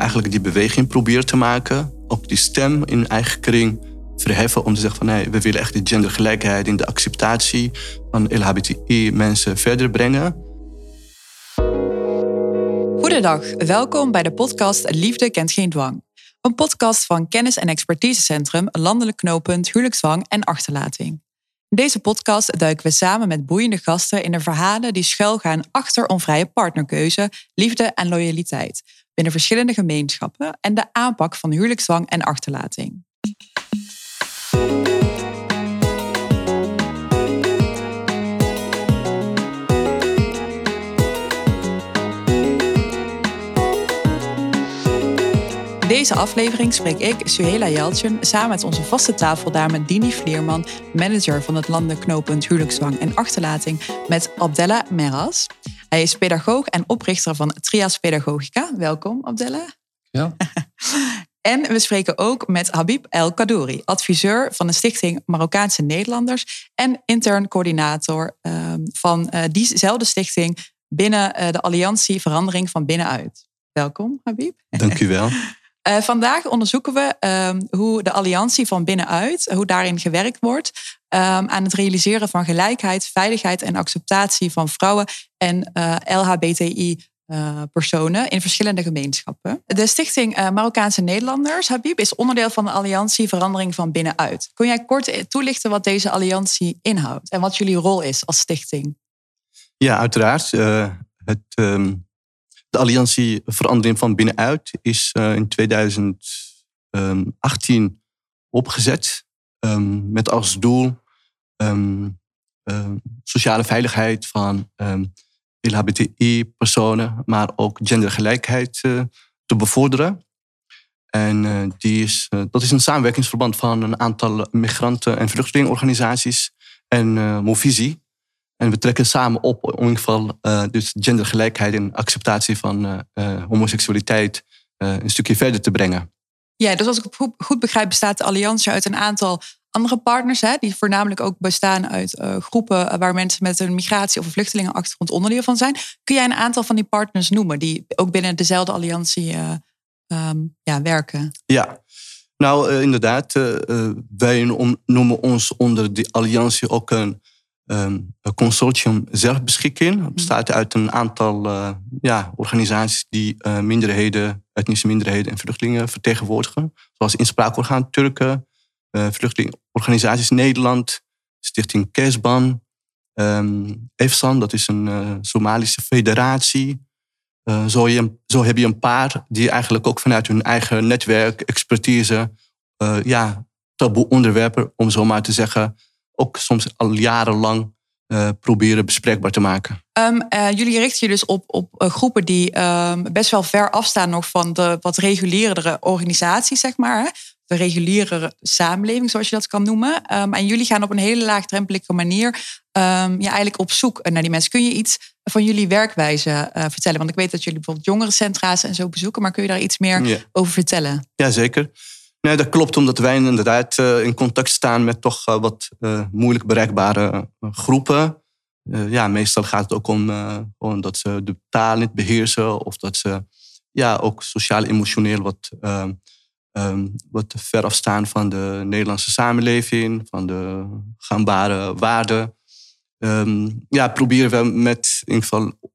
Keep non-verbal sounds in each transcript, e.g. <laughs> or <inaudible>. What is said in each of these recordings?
eigenlijk die beweging proberen te maken. Ook die stem in eigen kring verheffen om te zeggen van nee, we willen echt de gendergelijkheid in de acceptatie van LHBTI-mensen verder brengen. Goedendag, welkom bij de podcast Liefde kent geen dwang. Een podcast van Kennis- en Expertisecentrum Landelijk Knooppunt Huwelijksdwang en Achterlating. In deze podcast duiken we samen met boeiende gasten in de verhalen die schuilgaan achter onvrije partnerkeuze, liefde en loyaliteit binnen verschillende gemeenschappen en de aanpak van huwelijksdwang en achterlating. Deze aflevering spreek ik, Suhela Jeltjen, samen met onze vaste tafeldame Dini Vleerman, manager van het landelijk knooppunt Huwelijkszwang en Achterlating, met Abdella Meras. Hij is pedagoog en oprichter van Trias Pedagogica. Welkom, Abdella. Ja. <laughs> en we spreken ook met Habib El Kadouri, adviseur van de Stichting Marokkaanse Nederlanders en intern coördinator ehm, van uh, diezelfde stichting binnen uh, de Alliantie Verandering van Binnenuit. Welkom, Habib. Dank u wel. <laughs> Uh, vandaag onderzoeken we uh, hoe de alliantie van binnenuit, hoe daarin gewerkt wordt um, aan het realiseren van gelijkheid, veiligheid en acceptatie van vrouwen en uh, LHBTI. personen in verschillende gemeenschappen. De Stichting Marokkaanse Nederlanders, Habib, is onderdeel van de Alliantie Verandering van Binnenuit. Kun jij kort toelichten wat deze alliantie inhoudt en wat jullie rol is als stichting? Ja, uiteraard. het, um de Alliantie Verandering van Binnenuit is uh, in 2018 opgezet um, met als doel um, sociale veiligheid van LHBTI-personen, maar ook gendergelijkheid uh, te bevorderen. En uh, die is, dat is een samenwerkingsverband van een aantal migranten- en vluchtelingenorganisaties en Movisie. En we trekken samen op in ieder geval uh, dus gendergelijkheid en acceptatie van uh, uh, homoseksualiteit een stukje verder te brengen. Ja, dus als ik het goed begrijp, bestaat de Alliantie uit een aantal andere partners, hè, die voornamelijk ook bestaan uit groepen waar mensen met een migratie- of een vluchtelingenachtergrond onderdeel van zijn. Kun jij een aantal van die partners noemen die ook binnen dezelfde alliantie um, ja, werken? Ja, nou inderdaad, wij noemen ons onder die alliantie ook een um, consortium zelfbeschikking. Het bestaat uit een aantal uh, ja, organisaties die uh, minderheden, etnische minderheden en vluchtelingen vertegenwoordigen. Zoals Inspraakorgaan Turken, uh, Vluchtelingenorganisaties Nederland, Stichting Kesban, um, EFSAN, dat is een Somalische federatie. Zo, je, zo, heb je een paar die eigenlijk ook vanuit hun eigen netwerk, expertise, ja, taboe onderwerpen, om zo maar te zeggen, ook soms al jarenlang uh, proberen bespreekbaar te maken. Um, uh, jullie richten je dus op, op uh, groepen die um, best wel ver afstaan nog van de wat regulierdere organisaties, zeg maar. Hè? De reguliere samenleving, zoals je dat kan noemen. Um, en jullie gaan op een hele laagdrempelige manier ja, eigenlijk op zoek naar die mensen. Kun je iets van jullie werkwijze vertellen? Want ik weet dat jullie bijvoorbeeld jongerencentra's en zo bezoeken, maar kun je daar iets meer ja. over vertellen? Ja, zeker. Nee, dat klopt, omdat wij inderdaad uh, in contact staan met toch uh, wat uh, moeilijk bereikbare groepen. ja, meestal gaat het ook om, om dat ze de taal niet beheersen of dat ze ja, ook sociaal-emotioneel wat, um, wat ver afstaan van de Nederlandse samenleving, van de gangbare waarden. Um, ja, proberen we met in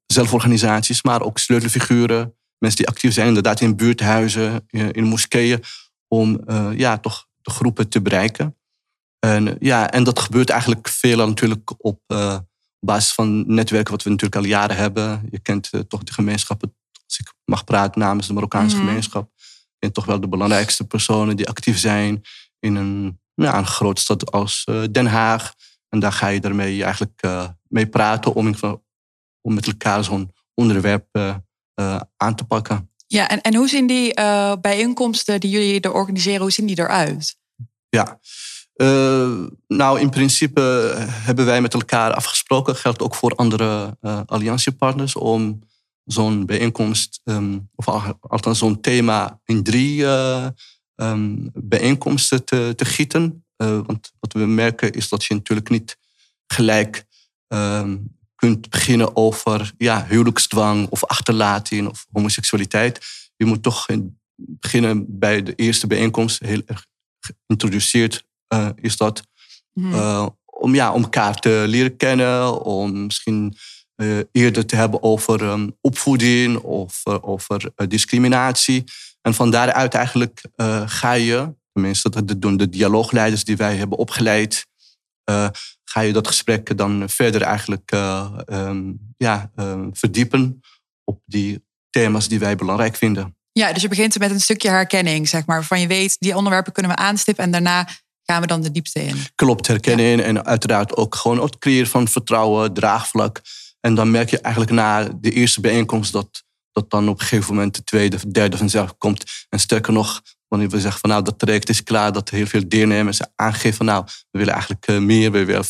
zelforganisaties, maar ook sleutelfiguren, mensen die actief zijn inderdaad in buurthuizen, in moskeeën, om uh, ja, toch de groepen te bereiken. En, ja, en dat gebeurt eigenlijk veel natuurlijk op uh, basis van netwerken wat we natuurlijk al jaren hebben. Je kent toch de gemeenschappen, als ik mag praten namens de Marokkaanse mm gemeenschap. Kent toch wel de belangrijkste personen die actief zijn in een, ja, een grote stad als Den Haag. En daar ga je daarmee eigenlijk mee praten om, om met elkaar zo'n onderwerp aan te pakken. Ja, en, en hoe zien die uh, bijeenkomsten die jullie er organiseren, hoe zien die eruit? Ja, uh, nou in principe hebben wij met elkaar afgesproken, geldt ook voor andere alliantiepartners, om zo'n bijeenkomst, um, of althans zo'n thema in drie um, bijeenkomsten te, te gieten. want wat we merken is dat je natuurlijk niet gelijk um, kunt beginnen over ja, huwelijksdwang of achterlating of homoseksualiteit. je moet toch beginnen bij de eerste bijeenkomst. Heel erg geïntroduceerd is dat. Mhm. om, ja, om elkaar te leren kennen, om misschien eerder te hebben over ehm, opvoeding of over discriminatie. En van daaruit eigenlijk ga je, tenminste dat doen de dialoogleiders die wij hebben opgeleid, ga je dat gesprek dan verder eigenlijk ehm, ja, verdiepen op die thema's die wij belangrijk vinden. Ja, dus je begint met een stukje herkenning, zeg maar, waarvan je weet, die onderwerpen kunnen we aanstippen en daarna gaan we dan de diepte in. Klopt, herkenning en uiteraard ook gewoon het creëren van vertrouwen, draagvlak. En dan merk je eigenlijk na de eerste bijeenkomst dat, dat dan op een gegeven moment de tweede, derde vanzelf komt. En sterker nog, wanneer we zeggen van nou dat traject is klaar, dat heel veel deelnemers aangeven van nou, we willen eigenlijk eh, meer, we willen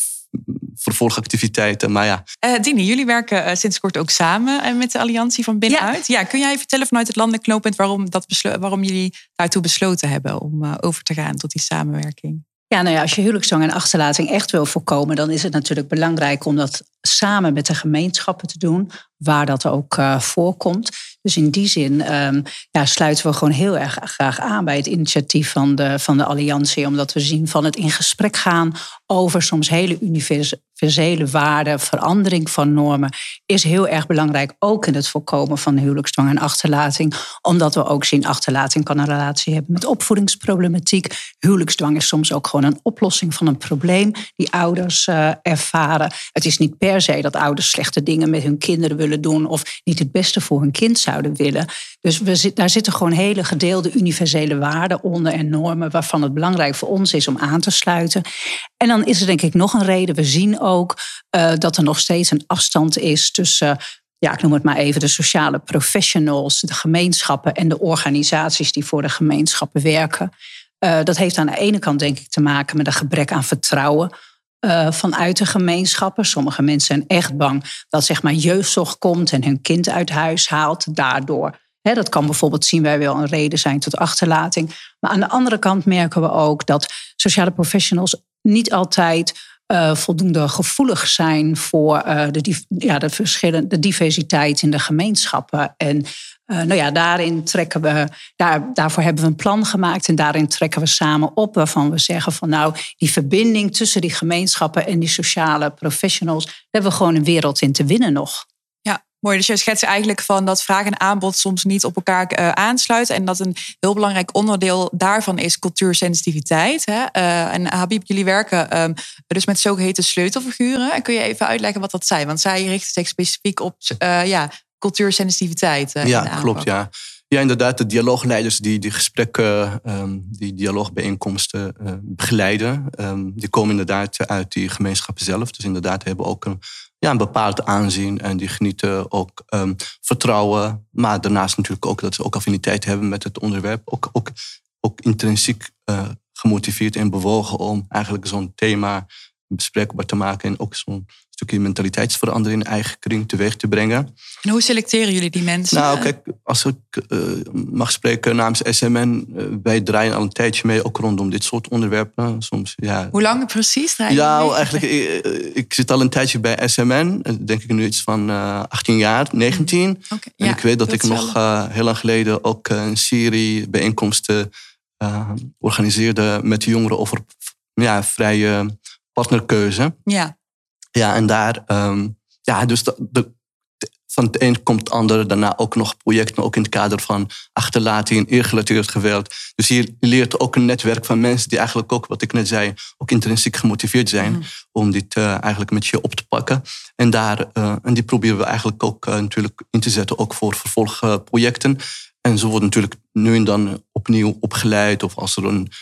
vervolgactiviteiten. Maar ja. Uh, Dini, jullie werken uh, sinds kort ook samen uh, met de Alliantie van Binnenuit. Ja. ja. kun jij vertellen vanuit het landelijk knooppunt waarom, dat waarom jullie daartoe besloten hebben om over te gaan tot die samenwerking? Ja, nou ja, als je huwelijksdwang en achterlating echt wil voorkomen, dan is het natuurlijk belangrijk om dat samen met de gemeenschappen te doen, waar dat ook voorkomt. Dus in die zin um, ja, sluiten we gewoon heel erg graag aan bij het initiatief van de, van de Alliantie. Omdat we zien van het in gesprek gaan over soms hele universele waarden, verandering van normen, is heel erg belangrijk. Ook in het voorkomen van huwelijksdwang en achterlating. Omdat we ook zien, achterlating kan een relatie hebben met opvoedingsproblematiek. Huwelijksdwang is soms ook gewoon een oplossing van een probleem die ouders uh, ervaren. Het is niet per se dat ouders slechte dingen met hun kinderen willen doen of niet het beste voor hun kind zouden willen. Dus we, daar zitten gewoon hele gedeelde universele waarden onder en normen waarvan het belangrijk voor ons is om aan te sluiten. En dan is er denk ik nog een reden. We zien ook uh, dat er nog steeds een afstand is tussen ja, ik noem het maar even, de sociale professionals, de gemeenschappen en de organisaties die voor de gemeenschappen werken. Uh, dat heeft aan de ene kant denk ik te maken met een gebrek aan vertrouwen uh, vanuit de gemeenschappen. Sommige mensen zijn echt bang dat zeg maar jeugdzorg komt en hun kind uit huis haalt daardoor. dat kan bijvoorbeeld zien wij wel een reden zijn tot achterlating. Maar aan de andere kant merken we ook dat sociale professionals niet altijd uh, voldoende gevoelig zijn voor uh, de, ja, de, verschillende, de diversiteit in de gemeenschappen. En uh, nou ja, daarin trekken we, daar, daarvoor hebben we een plan gemaakt en daarin trekken we samen op waarvan we zeggen van nou, die verbinding tussen die gemeenschappen en die sociale professionals, daar hebben we gewoon een wereld in te winnen nog. Mooi, dus je schetst eigenlijk van dat vraag en aanbod soms niet op elkaar uh, aansluiten. En dat een heel belangrijk onderdeel daarvan is cultuursensitiviteit. Hè? Uh, en Habib, jullie werken um, dus met zogeheten sleutelfiguren. En kun je even uitleggen wat dat zijn? Want zij richten zich specifiek op uh, ja, cultuursensitiviteit. ja, klopt, ja. Ja, inderdaad, de dialoogleiders die die gesprekken, um, die dialoogbijeenkomsten begeleiden, um, die komen inderdaad uit die gemeenschap zelf. Dus inderdaad hebben ook een ja, een bepaald aanzien en die genieten ook um, vertrouwen. Maar daarnaast natuurlijk ook dat ze ook affiniteit hebben met het onderwerp. Ook, ook, ook intrinsiek uh, gemotiveerd en bewogen om eigenlijk zo'n thema bespreekbaar te maken en ook zo'n stukje mentaliteitsverandering in eigen kring teweeg te brengen. En hoe selecteren jullie die mensen? Nou, kijk, als ik uh, mag spreken namens SMN, uh, eh, wij draaien al een tijdje mee, ook rondom dit soort onderwerpen. Soms, ja. Hoe lang precies draaien Ja, mee? eigenlijk, ik, eh, ik, zit al een tijdje bij SMN, denk ik nu iets van uh, 18 jaar, 19. Mm, okay, en ja, ik weet dat ik nog heel lang geleden ook een serie bijeenkomsten organiseerde met de jongeren over ja, vrije partnerkeuze. Ja. Ja, en daar, um, ja, dus de, van het een komt het andere. Daarna ook nog projecten, ook in het kader van achterlating, eergerelateerd geweld. Dus hier leert ook een netwerk van mensen die eigenlijk ook, wat ik net zei, ook intrinsiek gemotiveerd zijn mm. om dit uh, eigenlijk met je op te pakken. En, daar, uh, en die proberen we eigenlijk ook uh, natuurlijk in te zetten, ook voor vervolgprojecten. En ze worden natuurlijk nu en dan opnieuw opgeleid of als er een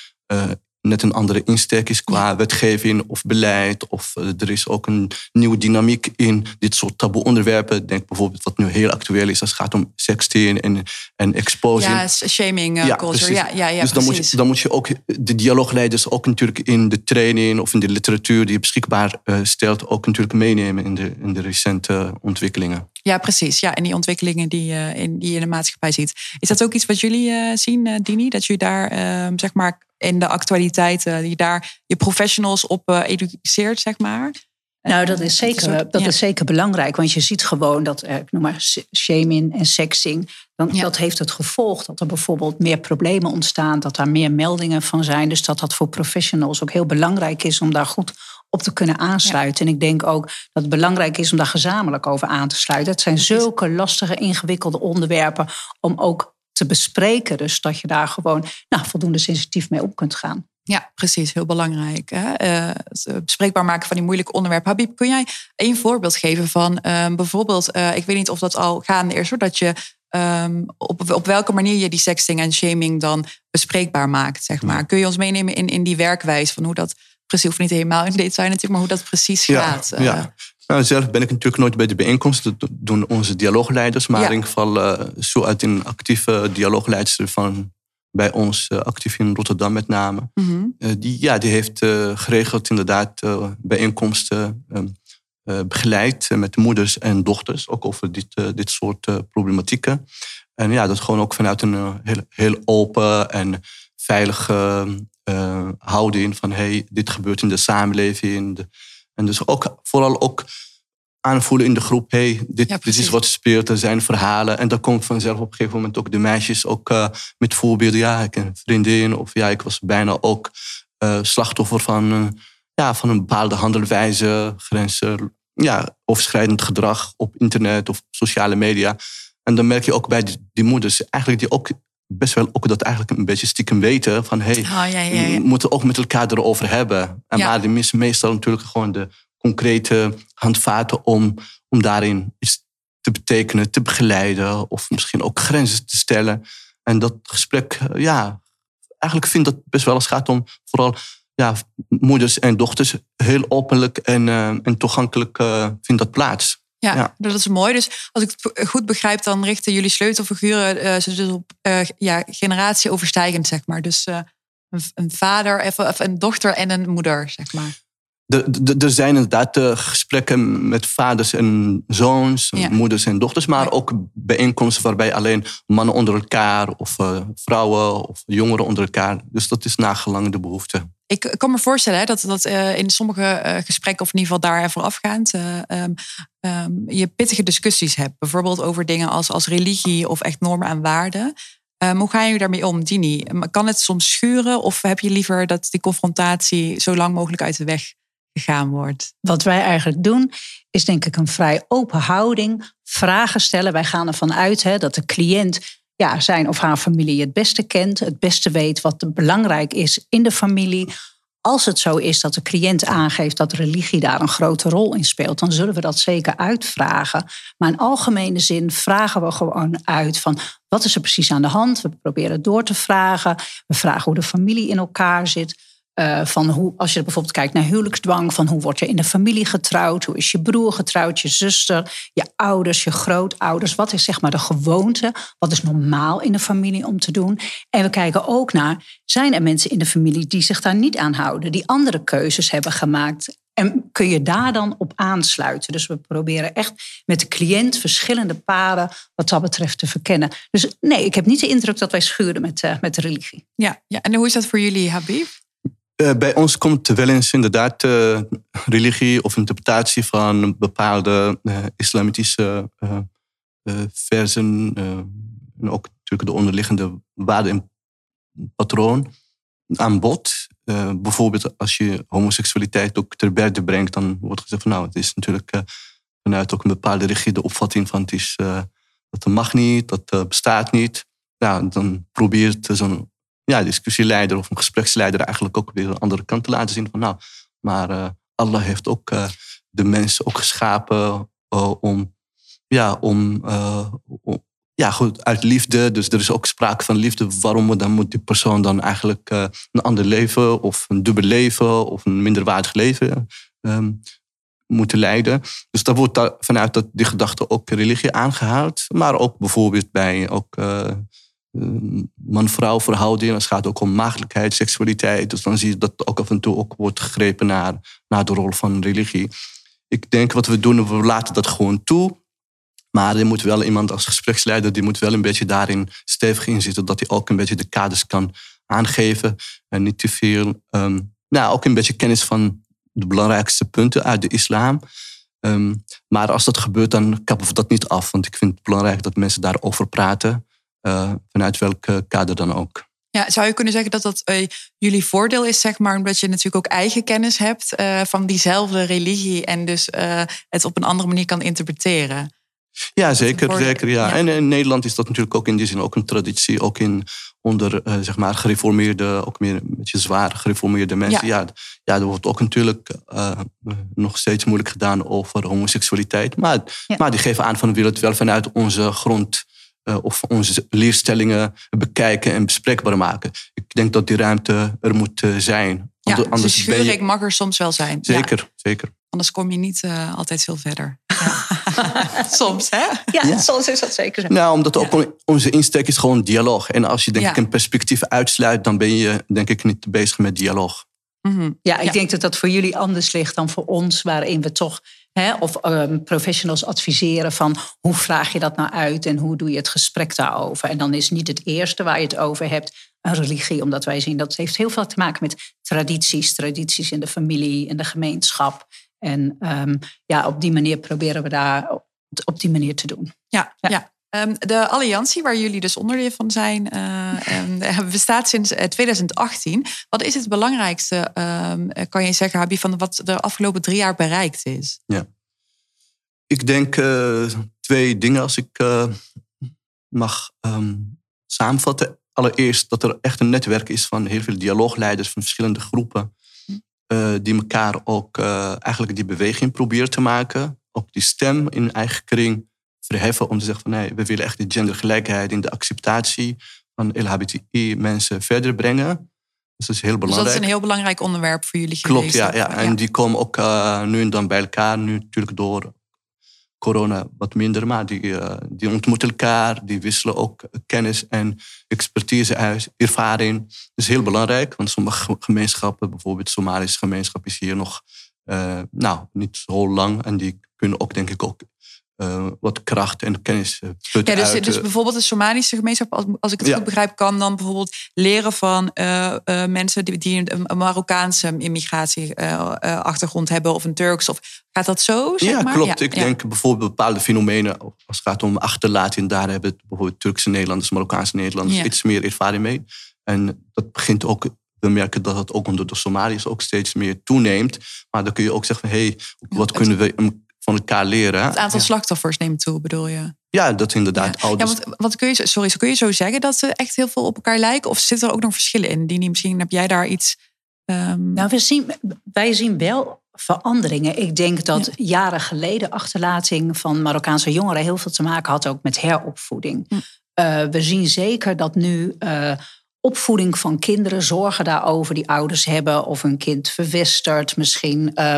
net een andere insteek is qua wetgeving of beleid. Of eh, er is ook een nieuwe dynamiek in dit soort taboe onderwerpen. Denk bijvoorbeeld wat nu heel actueel is als het gaat om sexting en, en exposing. Ja, shaming uh, ja, culture. Ja, ja, ja, dus dan moet, je, dan moet je ook de dialoogleiders ook natuurlijk in de training of in de literatuur die je beschikbaar uh, stelt, ook natuurlijk meenemen in de, in de recente ontwikkelingen. Ja, precies. Ja, en die ontwikkelingen die, uh, in, die je in de maatschappij ziet. Is dat ook iets wat jullie zien, Dini? Dat jullie daar ehm, zeg maar in de actualiteit, die daar je professionals op educeert, zeg maar? Nou, dat is zeker, dat is zeker belangrijk. Want je ziet gewoon dat, ik noem maar shaming en sexing. Dan, Dat heeft het gevolg dat er bijvoorbeeld meer problemen ontstaan. Dat daar meer meldingen van zijn. Dus dat dat voor professionals ook heel belangrijk is om daar goed op te kunnen aansluiten. En ik denk ook dat het belangrijk is om daar gezamenlijk over aan te sluiten. Het zijn zulke lastige, ingewikkelde onderwerpen om ook te bespreken. Dus dat je daar gewoon nou, voldoende sensitief mee op kunt gaan. Ja, precies. Heel belangrijk. Hè? Uh, bespreekbaar maken van die moeilijke onderwerpen. Habib, kun jij een voorbeeld geven van uh, bijvoorbeeld, uh, ik weet niet of dat al gaande is, dat je um, op, op welke manier je die sexting en shaming dan bespreekbaar maakt, zeg maar. Kun je ons meenemen in, in die werkwijze van hoe dat precies, hoeft niet helemaal in detail natuurlijk, maar hoe dat precies gaat? Ja. Nou, zelf ben ik natuurlijk nooit bij de bijeenkomsten. Dat doen onze dialoogleiders. Maar in ieder geval uh, zo uit een actieve dialoogleidster van bij ons, uh, actief in Rotterdam met name. Mm die, ja, die heeft geregeld inderdaad bijeenkomsten ehm, begeleid met moeders en dochters. Ook over dit, dit soort problematieken. En ja, dat gewoon ook vanuit een heel, heel open en veilige houding van hey, dit gebeurt in de samenleving. En dus ook vooral ook aanvoelen in de groep, hey, dit, dit is wat speelt, er zijn verhalen. En dan komt vanzelf op een gegeven moment ook de meisjes ook uh, met voorbeelden. Ja, ik heb een vriendin of ja, ik was bijna ook uh, slachtoffer van, uh, ja, van een bepaalde handelwijze, grenzen, ja, overschrijdend gedrag op internet of sociale media. En dan merk je ook bij die, die moeders eigenlijk die ook best wel ook dat eigenlijk een beetje stiekem weten van hey, oh, ja, ja, we moeten ook met elkaar erover hebben. En maar die missen meestal natuurlijk gewoon de concrete handvaten om, om daarin iets te betekenen, te begeleiden of misschien ook grenzen te stellen. En dat gesprek, eh, ja, eigenlijk vind dat best wel eens gaat om vooral ja, moeders en dochters heel openlijk en, uh, en toegankelijk uh, vindt dat plaats. Ja, dat is mooi. Dus als ik het goed begrijp, dan richten jullie sleutelfiguren uh, dus op uh, ja, generatieoverstijgend, zeg maar. Dus uh, een, een, vader, of een dochter en een moeder, zeg maar. Er zijn inderdaad gesprekken met vaders en zoons, moeders en dochters, maar ook bijeenkomsten waarbij alleen mannen onder elkaar of vrouwen of jongeren onder elkaar. Dus dat is nagelang de behoefte. Ik kan me voorstellen dat, dat in sommige gesprekken, of in ieder geval daar voorafgaand, um, um, je pittige discussies hebt. Bijvoorbeeld over dingen als, als religie of echt normen en waarden. Um, hoe gaan jullie daarmee om, Dini? Kan het soms schuren of heb je liever dat die confrontatie zo lang mogelijk uit de weg gegaan wordt? Wat wij eigenlijk doen, is denk ik een vrij open houding. Vragen stellen. Wij gaan ervan uit hè, dat de cliënt ja, zijn of haar familie het beste kent, het beste weet wat belangrijk is in de familie als het zo is dat de cliënt aangeeft dat religie daar een grote rol in speelt, dan zullen we dat zeker uitvragen. Maar in algemene zin vragen we gewoon uit van wat is er precies aan de hand. We proberen door te vragen. We vragen hoe de familie in elkaar zit. Uh, van hoe, als je bijvoorbeeld kijkt naar huwelijksdwang, van hoe wordt er in de familie getrouwd? Hoe is je broer getrouwd, je zuster, je ouders, je grootouders? Wat is zeg maar de gewoonte? Wat is normaal in de familie om te doen? En we kijken ook naar, zijn er mensen in de familie die zich daar niet aan houden, die andere keuzes hebben gemaakt? En kun je daar dan op aansluiten? Dus we proberen echt met de cliënt verschillende paden wat dat betreft te verkennen. Dus nee, ik heb niet de indruk dat wij schuren met, uh, met religie. Ja, ja, en hoe is dat voor jullie, Habib? Uh, bij ons komt wel eens inderdaad uh, religie of interpretatie van bepaalde uh, islamitische versen. en ook natuurlijk de onderliggende waarden en patroon aan bod. bijvoorbeeld als je homoseksualiteit ook ter berde brengt, dan wordt gezegd van nou, het is natuurlijk vanuit ook een bepaalde rigide opvatting van het is, dat mag niet, dat bestaat niet. Nou, dan probeert zo'n ja, discussieleider of een gespreksleider eigenlijk ook weer een andere kant te laten zien van nou, maar uh, Allah heeft ook uh, de mensen ook geschapen uh, om, ja, om, ja, goed, uit liefde. Dus er is ook sprake van liefde. Waarom dan moet die persoon dan eigenlijk een ander leven of een dubbel leven of een minderwaardig leven um, moeten leiden. Dus daar wordt vanuit dat, die gedachte ook religie aangehaald. Maar ook bijvoorbeeld bij ook, eh, man-vrouw verhouding. Het gaat ook om maagdelijkheid, seksualiteit. Dus dan zie je dat ook af en toe ook wordt gegrepen naar, naar de rol van religie. Ik denk wat we doen, we laten dat gewoon toe. Maar er moet wel iemand als gespreksleider, die moet wel een beetje daarin stevig in zitten. Dat hij ook een beetje de kaders kan aangeven. En niet te veel, um, nou, ook een beetje kennis van de belangrijkste punten uit de islam. Ehm, maar als dat gebeurt, dan kappen we dat niet af. Want ik vind het belangrijk dat mensen daarover praten. Uh, vanuit welk kader dan ook. Ja, zou je kunnen zeggen dat dat uh, jullie voordeel is, zeg maar, omdat je natuurlijk ook eigen kennis hebt uh, van diezelfde religie en dus uh, het op een andere manier kan interpreteren? Ja, zeker. zeker ja. En in Nederland is dat natuurlijk ook in die zin ook een traditie. Ook in onder zeg maar gereformeerde, ook meer een beetje zwaar gereformeerde mensen. Ja, ja, ja er wordt ook natuurlijk nog steeds moeilijk gedaan over homoseksualiteit. Maar, maar die geven aan van we willen het wel vanuit onze grond uh, of onze leerstellingen bekijken en bespreekbaar maken. Ik denk dat die ruimte er moet uh, zijn. Ja, Anders dus scheurig je... mag er soms wel zijn. Zeker, ja. zeker. Anders kom je niet uh, altijd veel verder. Ja. <laughs> soms, hè? Ja, ja, soms is dat zeker zo. Nou, omdat ook onze insteek is gewoon dialoog. En als je denk ik een perspectief uitsluit, dan ben je denk ik niet bezig met dialoog. Mm -hmm. Ja, ik denk dat dat voor jullie anders ligt dan voor ons, waarin we toch Hè, of um, professionals adviseren van hoe vraag je dat nou uit en hoe doe je het gesprek daarover. En dan is niet het eerste waar je het over hebt een religie, omdat wij zien dat het heeft heel veel te maken met tradities, tradities in de familie, in de gemeenschap. En um, ja, op die manier proberen we daar op die manier te doen. ja. ja. Ehm, de alliantie, waar jullie dus onderdeel van zijn, <laughs> uh, bestaat sinds 2018. Eh, wat is het belangrijkste, ehm, kan je zeggen, Habi, van wat de afgelopen drie jaar bereikt is? Ja. Ik denk twee dingen als ik mag samenvatten. Allereerst dat er echt een netwerk is van heel veel dialoogleiders van verschillende groepen. die elkaar ook eigenlijk die beweging proberen te maken. Ook die stem in eigen kring verheffen om te zeggen van nee, we willen echt de gendergelijkheid in de acceptatie van LHBTI-mensen verder brengen. Dus dat is heel belangrijk. Dus dat is een heel belangrijk onderwerp voor jullie Klopt, ja, ja. En die komen ook uh, nu en dan bij elkaar. Nu natuurlijk door corona wat minder, maar die, uh, die ontmoeten elkaar. Die wisselen ook kennis en expertise uit, ervaring. Dat is heel belangrijk, want sommige gemeenschappen, bijvoorbeeld de Somalische gemeenschap, is hier nog uh, nou, niet zo lang. En die kunnen ook, denk ik, ook uh, wat kracht en kennis uh, ja, dus, dus bijvoorbeeld de Somalische gemeenschap, als, als ik het goed begrijp, kan dan bijvoorbeeld leren van uh, mensen die, die, een Marokkaanse immigratieachtergrond hebben of een Turks. Of, gaat dat zo? Zeg ja, maar? klopt. ik denk bijvoorbeeld bepaalde fenomenen, als het gaat om achterlating, daar hebben bijvoorbeeld Turkse Nederlanders, Marokkaanse Nederlanders iets meer ervaring mee. En dat begint ook we merken dat het ook onder de Somaliërs ook steeds meer toeneemt. Maar dan kun je ook zeggen van, hé, hey, wat kunnen we van elkaar leren. Het aantal slachtoffers neemt toe, bedoel je? Ja, dat inderdaad. Ja, ja want, wat kun je, sorry, kun je zo zeggen dat ze echt heel veel op elkaar lijken? Of zitten er ook nog verschillen in? Die misschien heb jij daar iets. Um... Nou, we zien, wij zien wel veranderingen. Ik denk dat jaren geleden achterlating van Marokkaanse jongeren heel veel te maken had ook met heropvoeding. Hm. Uh, we zien zeker dat nu uh, opvoeding van kinderen, zorgen daarover die ouders hebben of een kind verwestert misschien. Uh,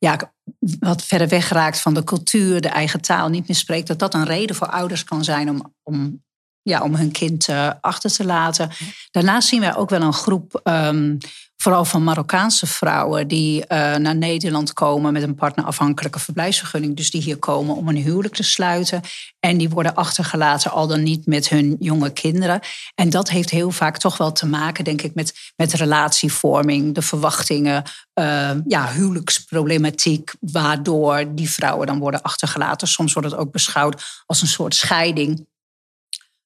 ja, wat verder wegraakt van de cultuur, de eigen taal niet meer spreekt, dat dat een reden voor ouders kan zijn om, om, ja, om hun kind uh, achter te laten. Daarnaast zien wij ook wel een groep um, vooral van Marokkaanse vrouwen die uh, naar Nederland komen met een partnerafhankelijke verblijfsvergunning. Dus die hier komen om een huwelijk te sluiten. En die worden achtergelaten, al dan niet met hun jonge kinderen. En dat heeft heel vaak toch wel te maken, denk ik, met, met relatievorming, de verwachtingen, uh, ja, huwelijksproblematiek, waardoor die vrouwen dan worden achtergelaten. Soms wordt het ook beschouwd als een soort scheiding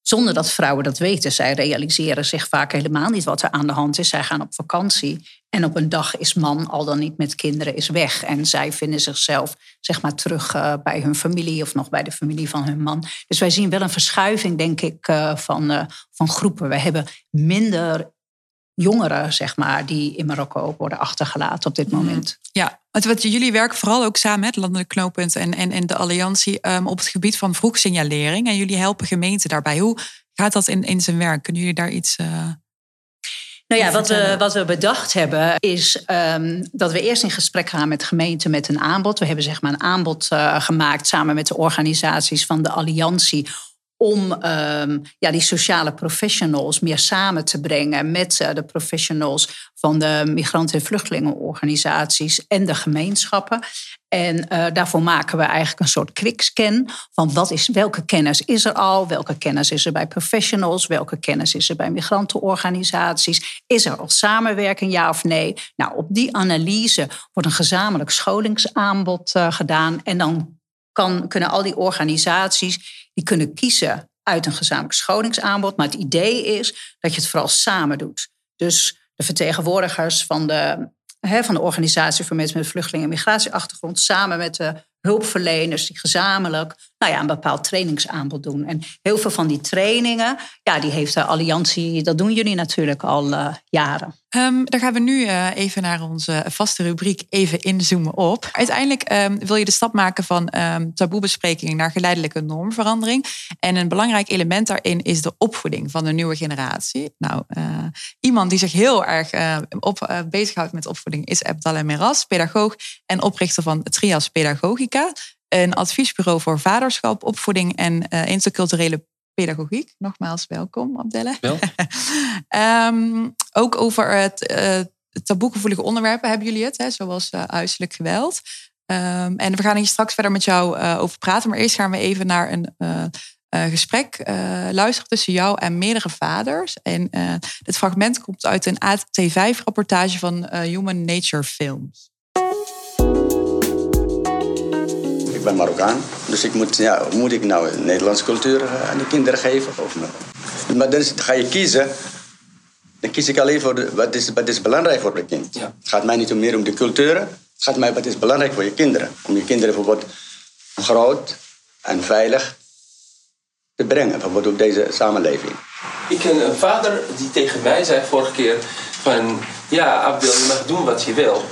zonder dat vrouwen dat weten. Zij realiseren zich vaak helemaal niet wat er aan de hand is. Zij gaan op vakantie en op een dag is man al dan niet met kinderen is weg. En zij vinden zichzelf zeg maar terug uh, bij hun familie of nog bij de familie van hun man. Dus wij zien wel een verschuiving, denk ik, uh, van, uh, van groepen. We hebben minder jongeren, zeg maar, die in Marokko worden achtergelaten op dit mhm. moment. Ja, wat jullie werken vooral ook samen met Landelijk Knooppunt en, en, en de Alliantie um, op het gebied van vroegsignalering. En jullie helpen gemeenten daarbij. Hoe gaat dat in, in zijn werk? Kunnen jullie daar iets. Uh, nou ja, wat we, wat we bedacht hebben is um, dat we eerst in gesprek gaan met gemeenten met een aanbod. We hebben zeg maar een aanbod uh, gemaakt samen met de organisaties van de Alliantie om ehm, ja, die sociale professionals meer samen te brengen met uh, de professionals van de migranten- en vluchtelingenorganisaties en de gemeenschappen. En uh, daarvoor maken we eigenlijk een soort quickscan van wat is, welke kennis is er al, welke kennis is er bij professionals, welke kennis is er bij migrantenorganisaties, is er al samenwerking, ja of nee? Nou, op die analyse wordt een gezamenlijk scholingsaanbod uh, gedaan en dan kunnen al die organisaties die kunnen kiezen uit een gezamenlijk scholingsaanbod. Maar het idee is dat je het vooral samen doet. Dus de vertegenwoordigers van de, hè, van de organisatie voor mensen met vluchteling- en migratieachtergrond samen met de hulpverleners die gezamenlijk nou ja, een bepaald trainingsaanbod doen. En heel veel van die trainingen, ja, die heeft de Alliantie, dat doen jullie natuurlijk al uh, jaren. Um, dan gaan we nu uh, even naar onze vaste rubriek even inzoomen op. Uiteindelijk um, wil je de stap maken van um, taboebesprekingen naar geleidelijke normverandering. En een belangrijk element daarin is de opvoeding van de nieuwe generatie. Nou, uh, iemand die zich heel erg op, bezighoudt met opvoeding is Abdallah Meras, pedagoog en oprichter van Trias Pedagogica een adviesbureau voor vaderschap, opvoeding en uh, interculturele pedagogiek. Nogmaals, welkom, Abdelle. Wel. um, <laughs> ook over het uh, taboegevoelige onderwerpen hebben jullie het, hè, zoals uh, huiselijk geweld. Um, en we gaan hier straks verder met jou over praten. Maar eerst gaan we even naar een gesprek luisteren tussen jou en meerdere vaders. En dit fragment komt uit een AT5-rapportage van Human Nature Films. Ben Marokkaan, dus ik moet, ja, moet ik nou Nederlandse cultuur eh, aan de kinderen geven? Of, maar dan ga je kiezen, dan kies ik alleen voor de, wat, is, wat is belangrijk voor het kind. Ja. Het gaat mij niet meer om de culturen, het gaat mij wat is belangrijk voor je kinderen. Om je kinderen bijvoorbeeld groot en veilig te brengen, bijvoorbeeld op deze samenleving. Ik ken een vader die tegen mij zei vorige keer van... Ja, Abdel, je mag doen wat je wil.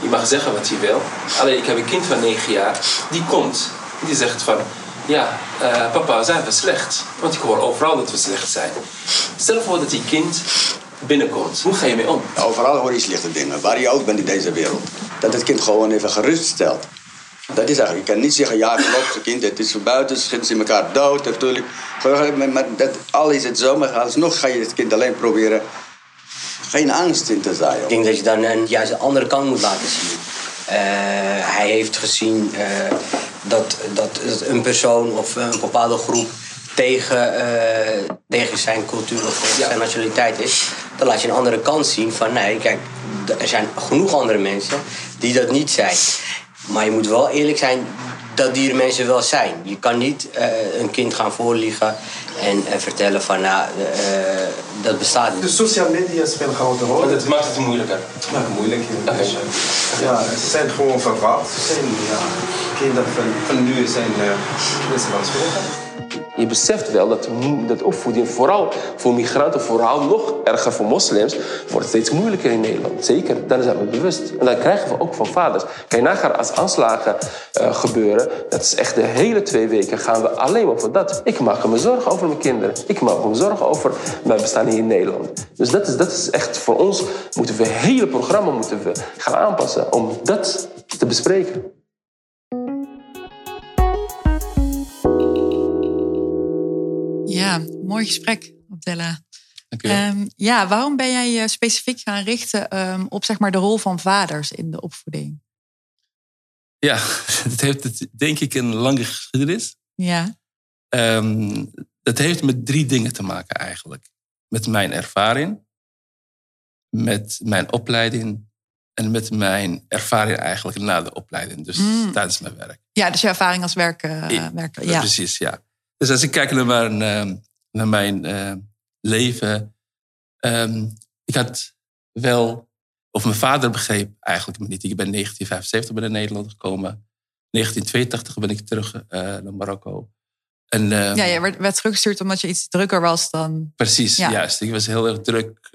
Je mag zeggen wat je wil. Alleen ik heb een kind van 9 jaar, die komt. Die zegt van, ja, uh, papa, zijn we slecht? Want ik hoor overal dat we slecht zijn. Stel voor dat die kind binnenkomt. Hoe ga je mee om? Overal hoor je slechte dingen, waar je ook bent in deze wereld. Dat het kind gewoon even gerust stelt. Dat is eigenlijk, je kan niet zeggen, ja klopt, kind, het is voor buiten, schieten ze elkaar dood natuurlijk. Maar dat, al is het zo, maar alsnog ga je het kind alleen proberen geen angst in te zaaien. Ik denk dat je dan een, juist een andere kant moet laten zien. Uh, hij heeft gezien uh, dat, dat een persoon of een bepaalde groep tegen, uh, tegen zijn cultuur of ja. zijn nationaliteit is. Dan laat je een andere kant zien van nee, kijk, er zijn genoeg andere mensen die dat niet zijn. Maar je moet wel eerlijk zijn dat die mensen wel zijn. Je kan niet een kind gaan voorliegen en, en vertellen van nou, uh, dat bestaat niet. De sociale media spelen een grote rol. Dat maakt het moeilijker. Maakt het moeilijk. Okay. Ja, ze zijn gewoon verwacht. Ze zijn, ja, kinderen van, van nu zijn uh, mensen van school je beseft wel dat, dat opvoeding, vooral voor migranten, vooral nog erger voor moslims, wordt steeds moeilijker in Nederland. Zeker, daar zijn we bewust. En dat krijgen we ook van vaders. Je nagaan als aanslagen uh, gebeuren, dat is echt de hele twee weken gaan we alleen maar voor dat. Ik maak me zorgen over mijn kinderen. Ik maak me zorgen over mijn bestaan hier in Nederland. Dus dat is, dat is echt voor ons, moeten we het hele programma moeten we gaan aanpassen om dat te bespreken. Ja, mooi gesprek, Abdella. Um, ja, waarom ben jij je specifiek gaan richten um, op zeg maar, de rol van vaders in de opvoeding? Ja, <laughs> dat heeft denk ik een lange geschiedenis. Ja. Um, dat heeft met drie dingen te maken eigenlijk. Met mijn ervaring, met mijn opleiding en met mijn ervaring eigenlijk na de opleiding. Dus mm. tijdens mijn werk. Ja, dus je ervaring als werk, uh, werker. Ja. Precies, ja. Dus als ik kijk naar mijn, uh, naar mijn uh, leven. Um, ik had wel, of mijn vader begreep eigenlijk me niet. Ik ben in 1975 ben in Nederland gekomen. 1982 ben ik terug uh, naar Marokko. En, um, ja, je werd, werd, teruggestuurd omdat je iets drukker was dan. Precies, ja. juist. Ik was heel erg druk.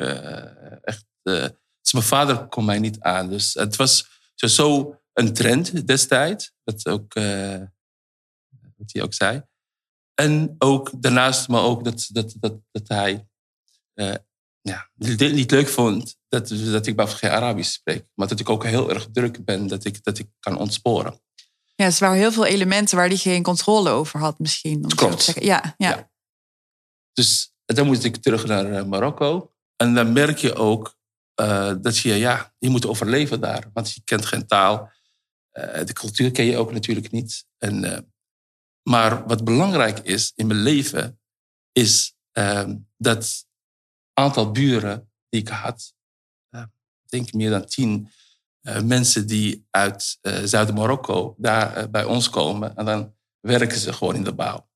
echt, dus mijn vader kon mij niet aan. Dus het was zo, zo een trend destijds. Dat ook, wat hij ook zei. En ook daarnaast, maar ook dat, dat, dat, dat hij uh, ja, niet leuk vond dat, dat ik bijvoorbeeld geen Arabisch spreek. Maar dat ik ook heel erg druk ben, dat ik, dat ik kan ontsporen. Ja, dus er waren heel veel elementen waar hij geen controle over had misschien. Om Klopt. Te zeggen. Ja, ja. ja. Dus dan moest ik terug naar eh, Marokko. En dan merk je ook eh, dat je, ja, je moet overleven daar. Want je kent geen taal. De cultuur ken je ook natuurlijk niet. En, maar wat belangrijk is in mijn leven, is ehm, dat aantal buren die ik had, eh, ik denk meer dan tien eh, mensen die uit eh, Zuid-Marokko daar bij ons komen. En dan werken ze gewoon in de bouw.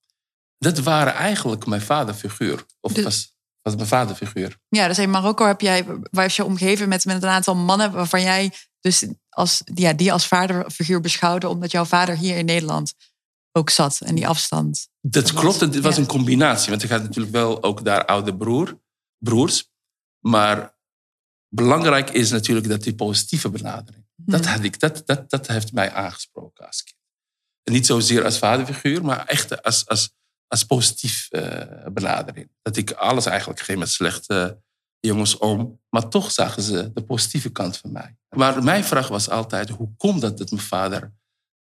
Dat waren eigenlijk mijn vaderfiguur. Of Dus- was, was mijn vaderfiguur. Ja, dus in Marokko heb jij, waar is je omgeven met, met een aantal mannen waarvan jij dus als, ja, die als vaderfiguur beschouwde, omdat jouw vader hier in Nederland ook zat en die afstand. Dat klopt, het was ja. een combinatie. Want ik had natuurlijk wel ook daar oude broer, broers. Maar belangrijk is natuurlijk dat die positieve benadering. Dat, Mhm. had ik, dat, dat, dat heeft mij aangesproken als kind. En niet zozeer als vaderfiguur, maar echt als, als, als positief eh, benadering. Dat ik alles eigenlijk ging met slechte jongens om. Maar toch zagen ze de positieve kant van mij. Maar mijn vraag was altijd, hoe komt dat dat mijn vader,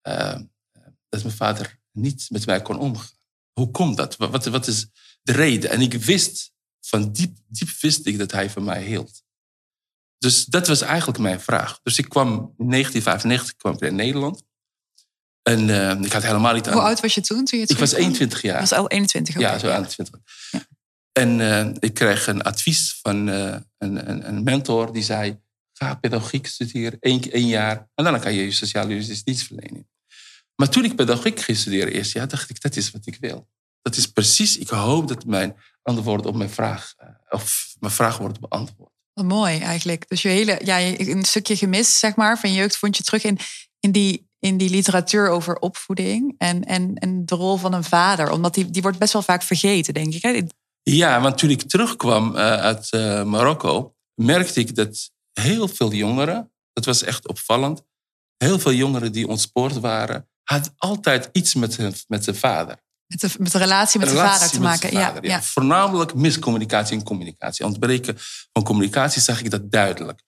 eh, dat mijn vader niet met mij kon omgaan? Hoe komt dat? Wat, wat- is de reden? En ik wist, van diep, diep wist ik dat hij van mij hield. Dus dat was eigenlijk mijn vraag. Dus ik kwam in 1995 kwam ik in Nederland. En eh, ik had helemaal niet aan... Hoe oud was je toen? toen je Ik was terugkwam? 21 jaar. Was al 21, oké. Ja, zo aan de 20. En eh, ik kreeg een advies van eh, een, een, een mentor die zei: ga pedagogiek studeren, één, één jaar. En dan kan je je sociale dienstverlening. Maar toen ik pedagogiek ging studeren eerst jaar, dacht ik: dat is wat ik wil. Dat is precies, ik hoop dat mijn antwoord op mijn vraag, eh, of mijn vraag wordt beantwoord. Wat mooi eigenlijk. Dus je hele, ja, een stukje gemist, zeg maar, van je jeugd vond je terug in, in, die, in die literatuur over opvoeding en, en, en de rol van een vader. Omdat die, die wordt best wel vaak vergeten, denk ik. Hè? Ja, want toen ik terugkwam eh, uit eh, Marokko, merkte ik dat heel veel jongeren, dat was echt opvallend, heel veel jongeren die ontspoord waren, hadden altijd iets met hun, met zijn vader. Met de, met de relatie met de Relatie vader te maken. Ja, ja. Voornamelijk miscommunicatie en communicatie. Ontbreken van communicatie zag ik dat duidelijk.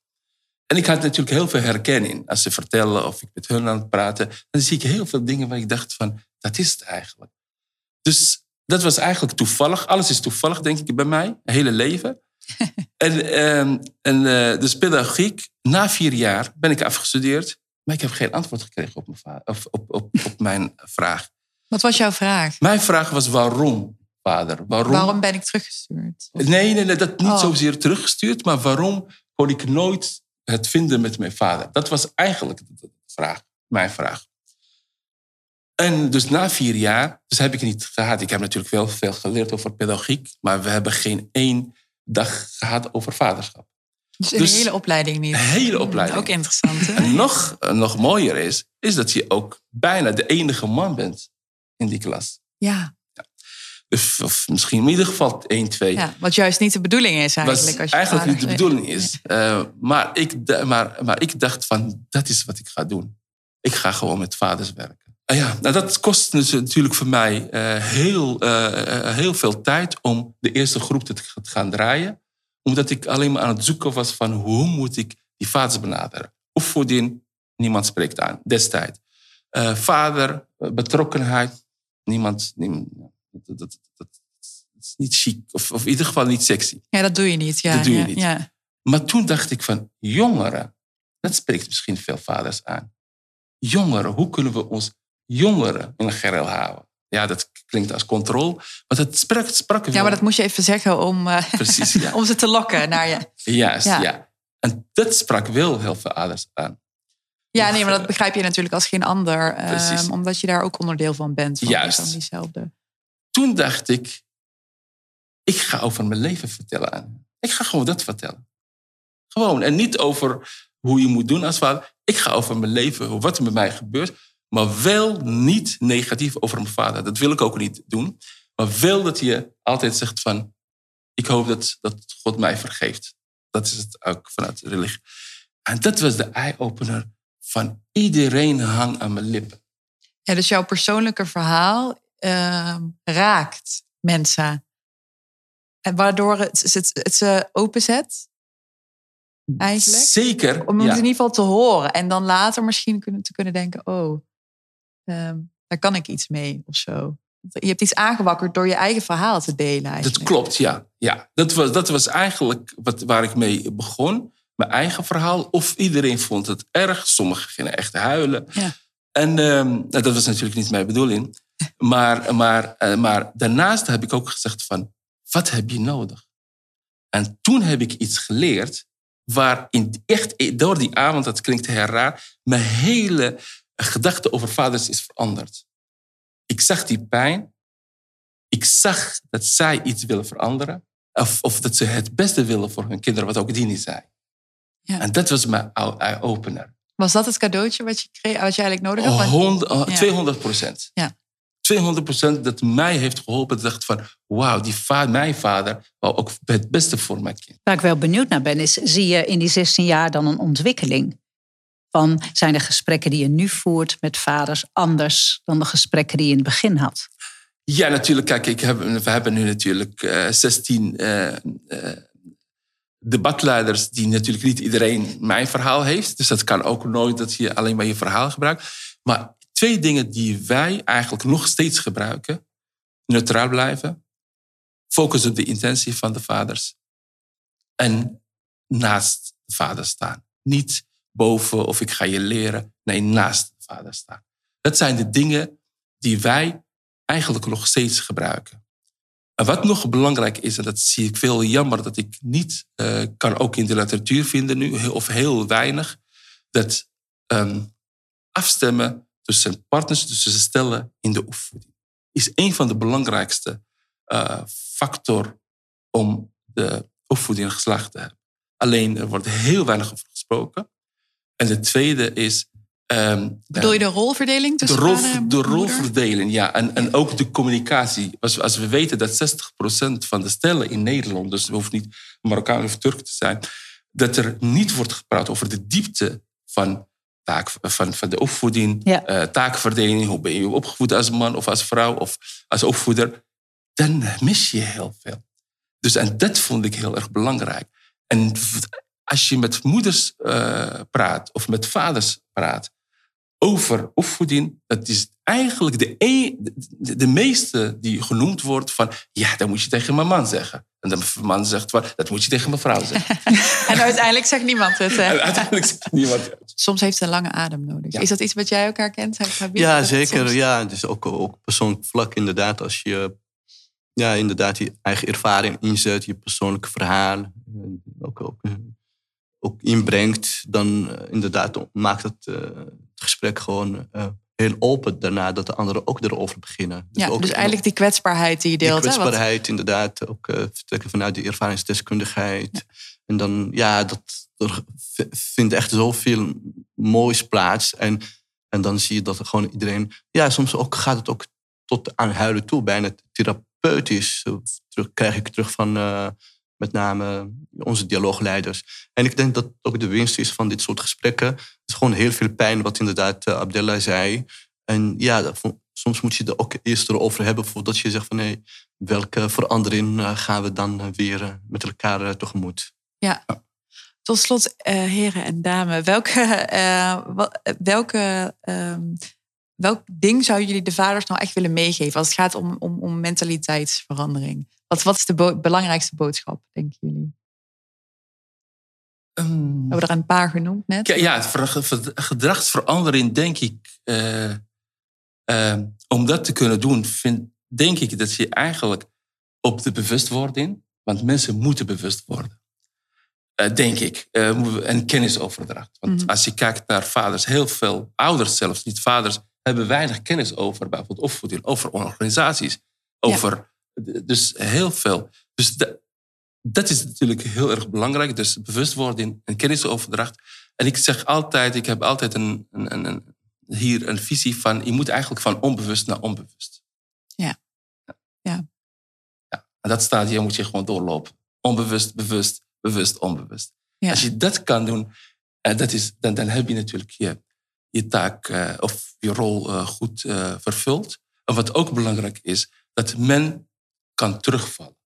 En ik had natuurlijk heel veel herkenning. Als ze vertellen of ik met hun aan het praten, dan zie ik heel veel dingen waar ik dacht van, dat is het eigenlijk. Dus dat was eigenlijk toevallig. Alles is toevallig, denk ik, bij mij. Mijn hele leven. <laughs> en ehm, en eh, dus pedagogiek, na vier jaar ben ik afgestudeerd. Maar ik heb geen antwoord gekregen op mijn, of, op, op, op mijn vraag. Wat was jouw vraag? Mijn vraag was waarom, vader? Waarom? Waarom ben ik teruggestuurd? Nee, nee, nee, dat niet Oh. zozeer teruggestuurd. Maar waarom kon ik nooit het vinden met mijn vader? Dat was eigenlijk de vraag, mijn vraag. En dus na vier jaar, dus heb ik niet gehad. Ik heb natuurlijk wel veel geleerd over pedagogiek. Maar we hebben geen één dag gehad over vaderschap. Dus een Dus- hele opleiding niet. Een hele Hmm, opleiding. Ook interessant, hè? En nog, nog mooier is, is dat je ook bijna de enige man bent in die klas. Ja, Of, of misschien in ieder geval één, twee. ja, wat juist niet de bedoeling is eigenlijk. Als je eigenlijk niet de bedoeling is. Eh, maar, ik, maar, maar ik dacht van, dat is wat ik ga doen. Ik ga gewoon met vaders werken. Ah ja, nou dat kost dus natuurlijk voor mij eh, heel, eh, eh, heel veel tijd om de eerste groep te gaan draaien. Omdat ik alleen maar aan het zoeken was van hoe moet ik die vaders benaderen. Opvoeding, niemand spreekt aan, destijds. Eh, vader, eh, betrokkenheid, niemand, dat, dat, dat is niet chic. Of, of in ieder geval niet sexy. Ja, dat doe je niet. Ja, Dat doe je ja, niet. Ja. Maar toen dacht ik van, jongeren, dat spreekt misschien veel vaders aan. Jongeren, hoe kunnen we ons jongeren in een gerel houden? Ja, dat klinkt als controle, maar dat sprak, sprak wel. ja, maar dat moest je even zeggen om, eh, Precies, ja. <laughs> om ze te lokken naar je. Juist, Ja. ja. En dat sprak wel heel veel vaders aan. Ja, nee, maar dat begrijp je natuurlijk als geen ander. ehm, omdat je daar ook onderdeel van bent. Van, Juist. Van diezelfde. Toen dacht ik, ik ga over mijn leven vertellen aan. Ik ga gewoon dat vertellen. Gewoon. En niet over hoe je moet doen als vader. Ik ga over mijn leven, wat er met mij gebeurt. Maar wel niet negatief over mijn vader. Dat wil ik ook niet doen. Maar wel dat je altijd zegt van... Ik hoop dat, dat God mij vergeeft. Dat is het ook vanuit de religie. En dat was de eye-opener van iedereen hang aan mijn lippen. Ja, dus jouw persoonlijke verhaal ehm, raakt mensen. En waardoor het, het, het ze openzet. Eigenlijk. Zeker. Om het ja. in ieder geval te horen. En dan later misschien kunnen, te kunnen denken: oh, ehm, daar kan ik iets mee of zo. je hebt iets aangewakkerd door je eigen verhaal te delen. Eigenlijk. Dat klopt, ja. ja. Dat, was, dat was eigenlijk wat, waar ik mee begon. Mijn eigen verhaal. Of iedereen vond het erg. Sommigen gingen echt huilen. Ja. En ehm, nou, dat was natuurlijk niet mijn bedoeling. <laughs> Maar, maar, eh, maar daarnaast heb ik ook gezegd van... Wat heb je nodig? En toen heb ik iets geleerd... waar in, echt door die avond, dat klinkt heel raar... mijn hele gedachte over vaders is veranderd. Ik zag die pijn. Ik zag dat zij iets willen veranderen. Of, of dat ze het beste willen voor hun kinderen, wat ook Dini zei. Ja. En dat was mijn eye-opener. Was dat het cadeautje wat je, kreeg, wat je eigenlijk nodig had? Want- Hond- oh, Ja. 200 procent. Ja. 200 procent dat mij heeft geholpen. Dat ik dacht van, wauw, die va mijn vader wou ook het beste voor mijn kind. Waar ik wel benieuwd naar ben, is zie je in die 16 jaar dan een ontwikkeling? Van zijn de gesprekken die je nu voert met vaders anders dan de gesprekken die je in het begin had? Ja, natuurlijk. Kijk, ik we hebben nu natuurlijk eh, 16 eh, eh, debatleiders die natuurlijk niet iedereen mijn verhaal heeft. Dus dat kan ook nooit dat je alleen maar je verhaal gebruikt. Maar twee dingen die wij eigenlijk nog steeds gebruiken. Neutraal blijven. Focus op de intentie van de vaders. En naast de vader staan. Niet boven of ik ga je leren. Nee, naast de vader staan. Dat zijn de dingen die wij eigenlijk nog steeds gebruiken. En wat nog belangrijk is, en dat zie ik veel jammer dat ik niet eh, kan ook in de literatuur vinden nu, of heel weinig, dat ehm, afstemmen tussen partners, tussen stellen in de opvoeding, is een van de belangrijkste eh factor om de opvoeding geslaagd te hebben. Alleen er wordt heel weinig over gesproken. En de tweede is. ehm, Bedoel je de rolverdeling de, tussen rol, vader en de rolverdeling, ja. En, en ook de communicatie. Als, als we weten dat 60% van de stellen in Nederland, dus het hoeft niet Marokkaan of Turk te zijn, dat er niet wordt gepraat over de diepte van, taak, van, van de opvoeding, Ja. eh, taakverdeling, hoe ben je opgevoed als man of als vrouw of als opvoeder, dan mis je heel veel. Dus en dat vond ik heel erg belangrijk. En als je met moeders eh, praat of met vaders praat over opvoeding, dat is eigenlijk de, e- de, de meeste die genoemd wordt van, ja, dat moet je tegen mijn man zeggen. En de man zegt, van, dat moet je tegen mijn vrouw zeggen. <laughs> En uiteindelijk zegt niemand het. hè? Uiteindelijk zegt niemand het. Soms heeft het een lange adem nodig. Ja. Is dat iets wat jij ook herkent? Habib? Ja, zeker. soms- Ja, dus ook, ook persoonlijk vlak inderdaad. Als je ja, inderdaad je eigen ervaring inzet, je persoonlijke verhaal eh, ook, ook, eh, ook inbrengt, dan eh, inderdaad maakt het, eh, het gesprek gewoon eh, heel open daarna dat de anderen ook erover beginnen. Ja, ook dus eigenlijk die kwetsbaarheid die je die deelt. hè, wat- kwetsbaarheid inderdaad, ook vertrekken vanuit die ervaringsdeskundigheid. En dan, ja, dat, er vindt echt zoveel moois plaats. En, en dan zie je dat er gewoon iedereen... Ja, soms ook, gaat het ook tot aan huilen toe, bijna therapeutisch. Terug, krijg ik terug van met name onze dialoogleiders. En ik denk dat ook de winst is van dit soort gesprekken. Het is gewoon heel veel pijn, wat inderdaad uh, Abdella zei. En ja, soms moet je er ook eerst erover hebben voordat je zegt van hé, welke verandering uh, gaan we dan weer uh, met elkaar tegemoet. Ja. Tot slot, uh, heren en dames, welke, uh, welke, um, welk ding zouden jullie de vaders nou echt willen meegeven als het gaat om, om, om mentaliteitsverandering? Wat, wat is de bo belangrijkste boodschap, denken jullie? Um, we hebben er een paar genoemd net. Ja, ja gedragsverandering denk ik. Uh, uh, om dat te kunnen doen, vind, denk ik dat je eigenlijk op de bewustwording, want mensen moeten bewust worden. Uh, denk ik. en kennisoverdracht. Want mm-hmm. als je kijkt naar vaders, heel veel ouders zelfs, niet vaders, hebben weinig kennis over bijvoorbeeld opvoeding, over organisaties, over. Dus heel veel. Dus dat is natuurlijk heel erg belangrijk. Dus bewustwording en kennisoverdracht. En ik zeg altijd, ik heb altijd een, een, een, hier een visie van, je moet eigenlijk van onbewust naar onbewust. Ja. ja. ja. En dat staat hier moet je gewoon doorlopen. Onbewust, bewust, bewust, onbewust. Ja. Als je dat kan doen, uh, dat is, dan, dan heb je natuurlijk je, je taak uh, of je rol uh, goed vervuld. En wat ook belangrijk is, dat men kan terugvallen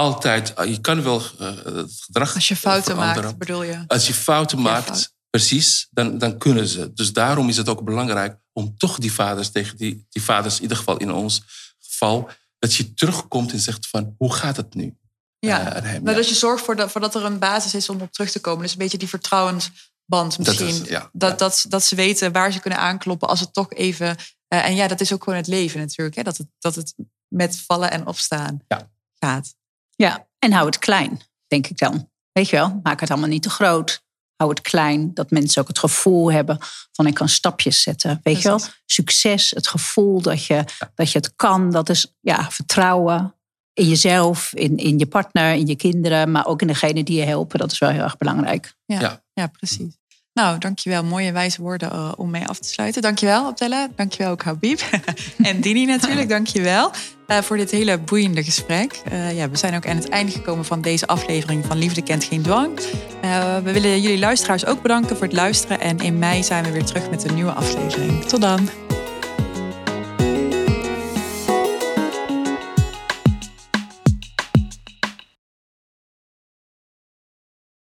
altijd, je kan wel het gedrag Als je fouten veranderen. maakt, bedoel je? Als je fouten ja, maakt, fout. precies, dan, dan kunnen ze. Dus daarom is het ook belangrijk om toch die vaders tegen die, die vaders, in ieder geval in ons geval, dat je terugkomt en zegt van hoe gaat het nu? Ja, eh, hem? maar Ja. dat je zorgt voor dat, voor dat er een basis is om op terug te komen. Dus een beetje die vertrouwensband misschien. is het, ja. dat. Dat, dat ze weten waar ze kunnen aankloppen als het toch even... eh, en ja, dat is ook gewoon het leven natuurlijk. Hè? Dat, het, dat het met vallen en opstaan Ja. gaat. Ja, en hou het klein, denk ik dan. Weet je wel, maak het allemaal niet te groot. Hou het klein, dat mensen ook het gevoel hebben van ik kan stapjes zetten. Weet je wel, succes, het gevoel dat je, dat je het kan, dat is ja, vertrouwen in jezelf, in, in je partner, in je kinderen, maar ook in degene die je helpen. Dat is wel heel erg belangrijk. Ja, Ja. ja. precies. Nou, dankjewel. Mooie wijze woorden eh, om mee af te sluiten. Dankjewel, Abdella. Dankjewel ook, Habib. <laughs> en Dini natuurlijk, <laughs> dankjewel uh, voor dit hele boeiende gesprek. Uh, ja, we zijn ook aan het einde gekomen van deze aflevering van Liefde kent geen dwang. We willen jullie luisteraars ook bedanken voor het luisteren. En in mei zijn we weer terug met een nieuwe aflevering. Tot dan.